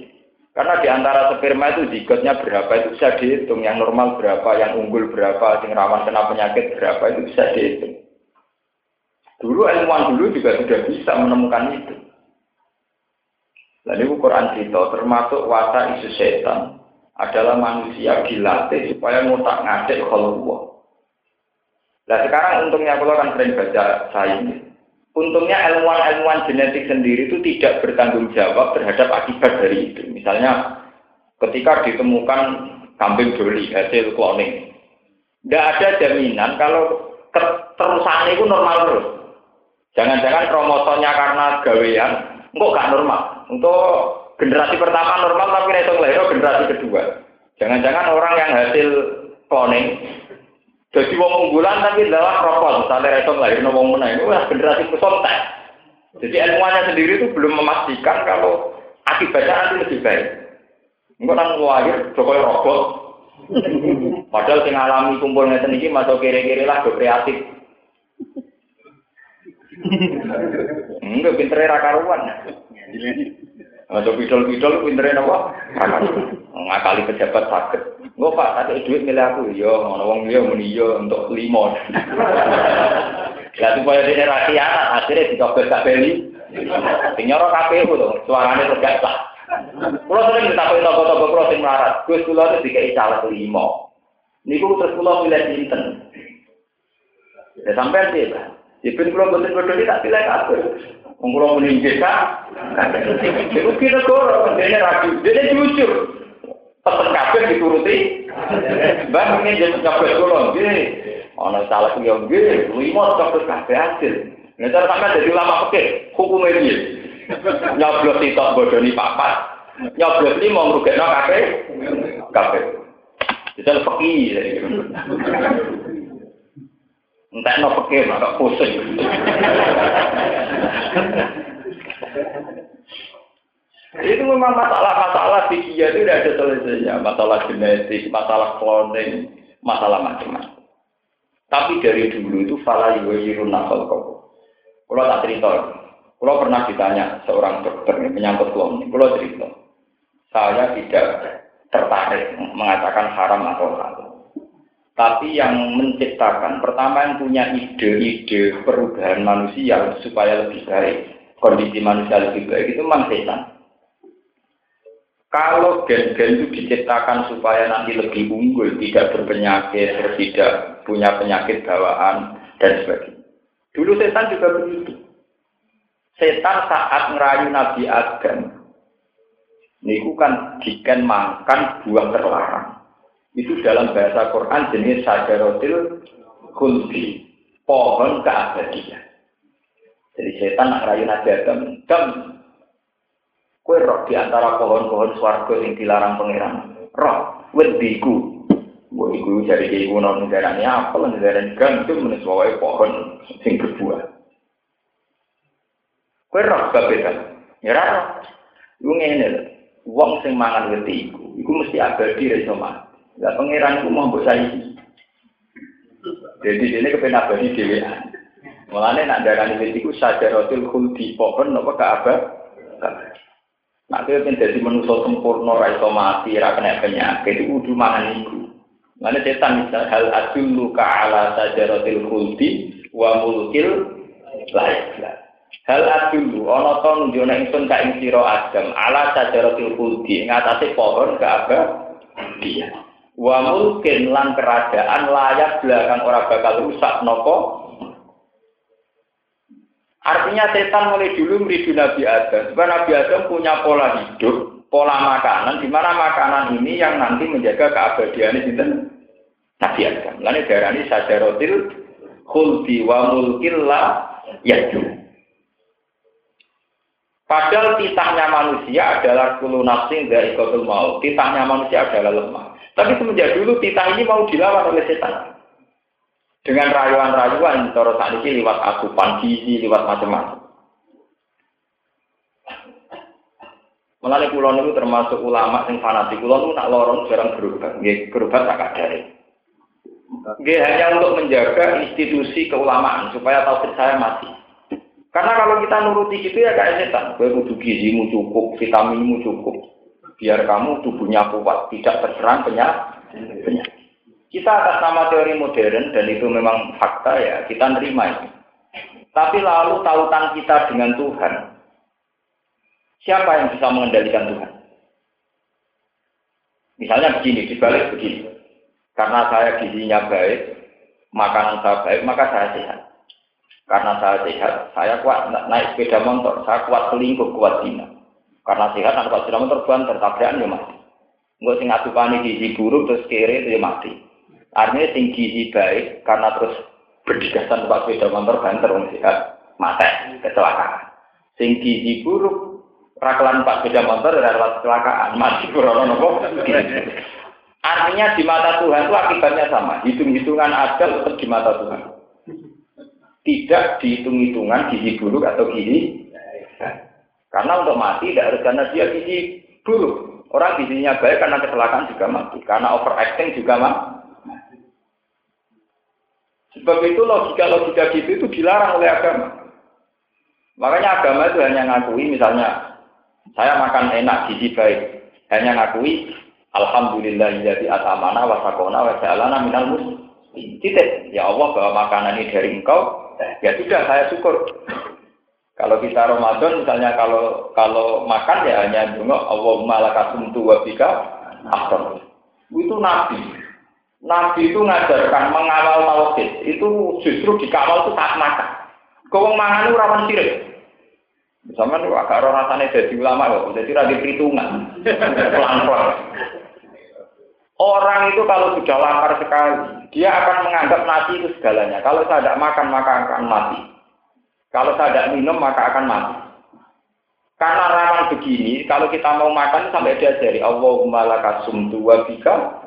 Karena di antara sperma itu zigotnya berapa itu bisa dihitung, yang normal berapa, yang unggul berapa, yang rawan kena penyakit berapa itu bisa dihitung. Dulu ilmuwan dulu juga sudah bisa menemukan itu. Lalu Quran cerita termasuk wasa isu setan adalah manusia dilatih supaya ngotak ngadek kalau Nah sekarang untungnya kalau kan sering baca sains, untungnya ilmuwan-ilmuwan genetik sendiri itu tidak bertanggung jawab terhadap akibat dari itu. Misalnya ketika ditemukan kambing doli hasil cloning, tidak ada jaminan kalau terusan itu normal terus. Jangan-jangan kromosomnya karena gawean, enggak gak normal. Untuk generasi pertama normal tapi itu lahir generasi kedua. Jangan-jangan orang yang hasil cloning jadi wong unggulan tapi lewat rokok, misalnya reso lahir wong menang itu generasi pesontek. Jadi ilmuannya sendiri itu belum memastikan kalau akibatnya nanti lebih baik. Enggak nang lahir Jokowi robot. Padahal sing alami ngeten iki masuk kiri-kiri lah kreatif. Enggak pintere ra karuan. Masuk pidol-pidol pintere napa? Ngakali pejabat sakit. Enggak Pak, tak duit milih aku. Iya, ngono wong liya muni iya untuk limo. Lah supaya dene ra anak akhirnya dicoblos gak beli. Sing nyoro KPU to, suarane tegak sah. Kulo sering ditakoki toko-toko kulo sing melarat. Gus kulo itu dikai caleg limo. Niku terus kulo pilih sinten. Ya sampai sih, Pak. Jepun kulo boten-boten tak pilih kabeh. Wong kulo muni nggih, Kak. Iku kira kok dene ra dene jujur pesen kabeh dituruti. Mbak ini jadi nyobet kula nggih. Ana salah yo nggih, lima nyobet kabeh hasil. Nek cara sampe dadi ulama fikih, hukume piye? Nyoblos sitok bodoni papat. Nyoblos lima ngrugekno kabeh kabeh. Jadi fikih. Entah no fikih maka pusing. Itu memang masalah-masalah fikih itu tidak ada selesainya. Masalah genetik, masalah cloning, masalah macam-macam. Tapi dari dulu itu fala yuwirun nasal kau. Kalau tak cerita, kalau pernah ditanya seorang dokter menyangkut cloning, kalau cerita, saya tidak tertarik mengatakan haram atau halal. Tapi yang menciptakan, pertama yang punya ide-ide perubahan manusia supaya lebih baik, kondisi manusia lebih baik itu memang setan. Kalau gen-gen itu diciptakan supaya nanti lebih unggul, tidak berpenyakit, tidak punya penyakit bawaan, dan sebagainya. Dulu setan juga begitu. Setan saat ngerayu Nabi Adam, ini kan jika makan buah terlarang. Itu dalam bahasa Quran jenis sajarotil kulbi, pohon keabadian. Jadi setan ngerayu Nabi Adam, dan Kue roh di antara pohon-pohon swarga yang dilarang pangeran. Roh, wediku. Gue iku jadi kayak kuno negara ini apa negara ini gantung meniswawai pohon sing berbuah. Kue roh kan? Ya roh. Gue ngene Wong sing mangan wediku, iku mesti abadi dari sama. Ya pangeran iku mau mbok saiki. Jadi ini kepen abadi dhewean. Mulane nak darani wediku sajaratul khuldi pohon napa ka abad. Nah, itu yang jadi manusia sempurna, raiso mati, kena penyakit, itu udah mangan itu. Mana setan misal hal adullu ala sajaratil khuldi wa mulkil layak Hal adullu, ono to nunjukna ingsun ka ing sira Adam ala sajaratil khuldi ngatasi pohon ke apa dia. Wa mulkin lan kerajaan layak belakang ora bakal rusak nopo Artinya setan mulai dulu meridu Nabi Adam. Sebab Nabi Adam punya pola hidup, pola makanan, di mana makanan ini yang nanti menjaga keabadian itu Nabi Adam. Lalu darah ini sajarotil khuldi wa mulkilla yaju. Padahal titahnya manusia adalah kulu nafsing dari kotul mau. Titahnya manusia adalah lemah. Tapi semenjak dulu titah ini mau dilawan oleh setan dengan rayuan-rayuan cara saat ini lewat asupan gizi, lewat macam-macam. Melalui kulon itu termasuk ulama yang fanatik. Kulon itu nak lorong jarang berubah. Nggih, berubah tak ada. Nggih, hanya untuk menjaga institusi keulamaan supaya tahu saya mati. Karena kalau kita nuruti itu ya kayak setan. Gue kudu gizimu cukup, vitaminmu cukup. Biar kamu tubuhnya kuat, tidak terserang penyakit. Kita atas nama teori modern dan itu memang fakta ya, kita nerima itu. Tapi lalu tautan kita dengan Tuhan, siapa yang bisa mengendalikan Tuhan? Misalnya begini, dibalik begini. Karena saya gizinya baik, makanan saya baik, maka saya sehat. Karena saya sehat, saya kuat naik sepeda motor, saya kuat selingkuh, kuat zina. Karena sehat, anak sepeda motor banter, tabrakan ya mati. Enggak sing ngadupani gizi buruk terus kere itu ya mati. Artinya sing gizi baik karena terus berdigasan pak sepeda motor banter wong sehat, mati, kecelakaan. Sing gizi buruk rakalan pak sepeda motor adalah kecelakaan, mati kurang nopo. Artinya di mata Tuhan itu akibatnya sama. Hitung-hitungan ajal tetap di mata Tuhan. Tidak dihitung-hitungan gizi buruk atau gizi. Karena untuk mati tidak harus karena dia gizi buruk. Orang gizinya baik karena kecelakaan juga mati. Karena overacting juga mati. Sebab itu logika-logika gitu itu dilarang oleh agama. Makanya agama itu hanya ngakui misalnya saya makan enak gizi baik. Hanya ngakui Alhamdulillah jadi atamana wa sakona wa ja'alana minal muslimin. Titik. Ya Allah bahwa makanan ini dari engkau, ya sudah saya syukur. Kalau kita Ramadan misalnya kalau kalau makan ya hanya dungo Allahumma lakasumtu wa bika Itu nabi. Nabi itu ngajarkan mengawal tauhid. Itu justru dikawal itu saat makan. Kau mangan itu rawan sirik. Sama nih agak rasanya jadi ulama loh, jadi radhi perhitungan, pelan-pelan. Orang itu kalau sudah lapar sekali, dia akan menganggap nasi itu segalanya. Kalau saya tidak makan, maka akan mati. Kalau saya tidak minum, maka akan mati. Karena rawan begini, kalau kita mau makan sampai diajari Allahumma lakasumtu wa bika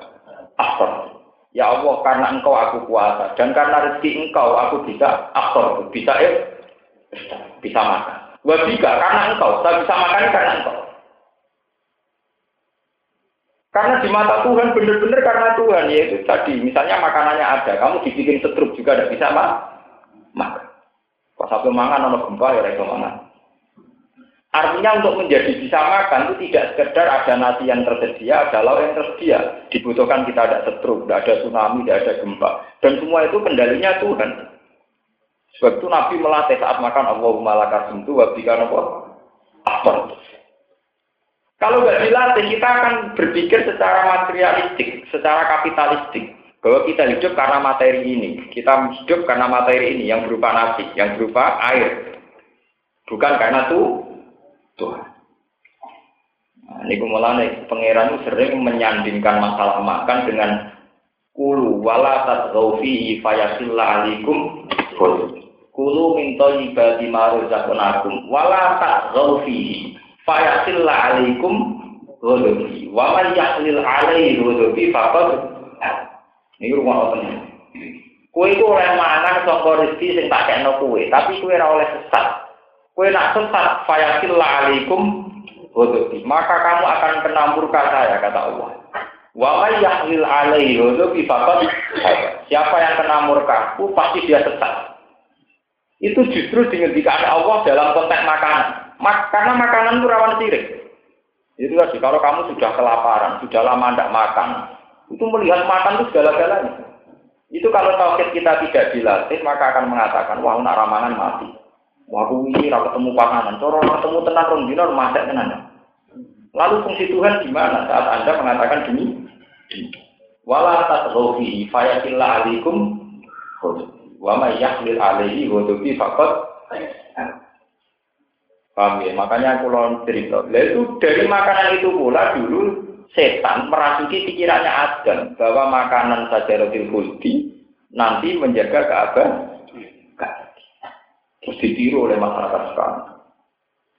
aktor. Ya Allah, karena engkau aku kuasa dan karena rezeki engkau aku bisa aktor, bisa eh, bisa makan. Wa bika karena engkau, saya bisa makan karena engkau. Karena di mata Tuhan benar-benar karena Tuhan yaitu tadi misalnya makanannya ada, kamu dibikin setruk juga tidak bisa mak makan. Pas satu makan ono gempa ya reso mangan. Artinya untuk menjadi bisa makan itu tidak sekedar ada nasi yang tersedia, ada lauk yang tersedia. Dibutuhkan kita ada setruk, tidak ada tsunami, tidak ada gempa. Dan semua itu kendalinya Tuhan. Sebab itu Nabi melatih saat makan Allahumma lakasumtu wa bika apa? Apa? Kalau nggak dilatih, kita akan berpikir secara materialistik, secara kapitalistik. Bahwa kita hidup karena materi ini. Kita hidup karena materi ini yang berupa nasi, yang berupa air. Bukan karena itu Tuhan. Nah, ini kumulane pangeran sering menyandingkan masalah makan dengan kulu wala tadghaufi fayasilla alikum kulu min thayyibati ma razaqnakum wala tadghaufi Fayasilla alaikum ghadabi. Wa man yahlil alaihi faqad Ini rumah apa? Kue itu oleh mangan saka rezeki sing tak kena kue, tapi kue ora oleh sesat. Kue nak sesat, fayasilla alaikum ghadabi. Maka kamu akan kena murka saya kata Allah. Wa man yahlil alaihi ghadabi faqad Siapa yang kena murka, pasti dia sesat. Itu justru dihentikan Allah dalam konteks makanan. Mak karena makanan itu rawan sirik. Itu tadi, kalau kamu sudah kelaparan, sudah lama tidak makan, itu melihat makan itu segala-galanya. Itu kalau tauhid kita tidak dilatih, maka akan mengatakan, wah nak ramangan mati. Wah ini tidak ketemu panganan, coro ketemu tenang rong dino masak tenan. Lalu fungsi Tuhan di mana saat Anda mengatakan demi? Wala tatghafi fayatillah alaikum wa may yahlil alaihi ghadabi Paham ya? Makanya aku lawan cerita. Lah itu dari makanan itu pula dulu setan merasuki pikirannya Adam bahwa makanan saja roti khuldi nanti menjaga keabah. Terus ditiru oleh masyarakat sekarang.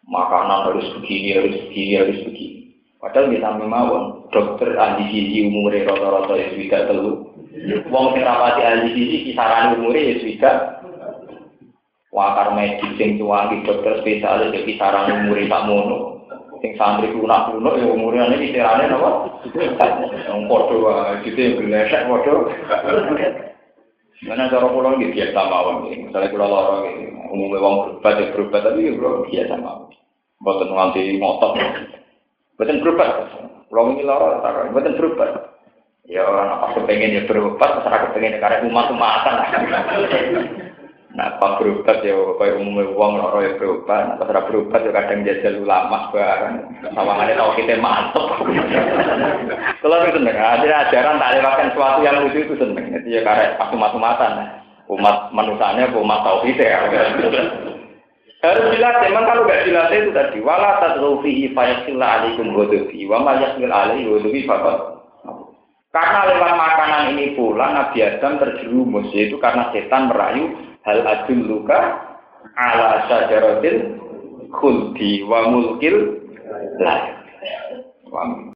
Makanan harus begini, harus begini, harus begini. Padahal kita memang dokter ahli gizi umurnya rata-rata ya sudah telu. Wong sing rapati ahli gizi kisaran umurnya ya sudah wakar medis sing cuangi dokter spesialis jadi kisaran umur tak mono sing santri lunak lunak ya umurnya ini kisarannya apa? Yang podo gitu yang berlesek podo. Mana cara pulau ini biasa mawon misalnya pulau lorong ini umumnya uang berubah ya berubah tapi ya bro biasa mawon. Buatan nganti ngotot. Buatan berubah. Pulau ini lorong buatan berubah. Ya apa kepengen ya berobat masyarakat pengen karena umat umatan Nah, pas berobat ya, kayak umumnya uang loro ya berobat. Nah, pas berobat ya kadang jajal ulama bareng. Sawangannya tahu kita mantep. Kalau itu seneng, ada ajaran tak lewatkan sesuatu yang lucu itu seneng. Itu ya karena aku matu-matan. Umat manusianya, umat tauhid ya. Harus jelas, memang kalau nggak jelas itu tadi. Wala tadrufihi fayasilla alaikum godofi. Wa ma yasmil alaihi godofi fakot. Karena lewat makanan ini pula Nabi Adam terjerumus, yaitu karena setan merayu hal adun luka ala saja rotil, wa mulkil lain.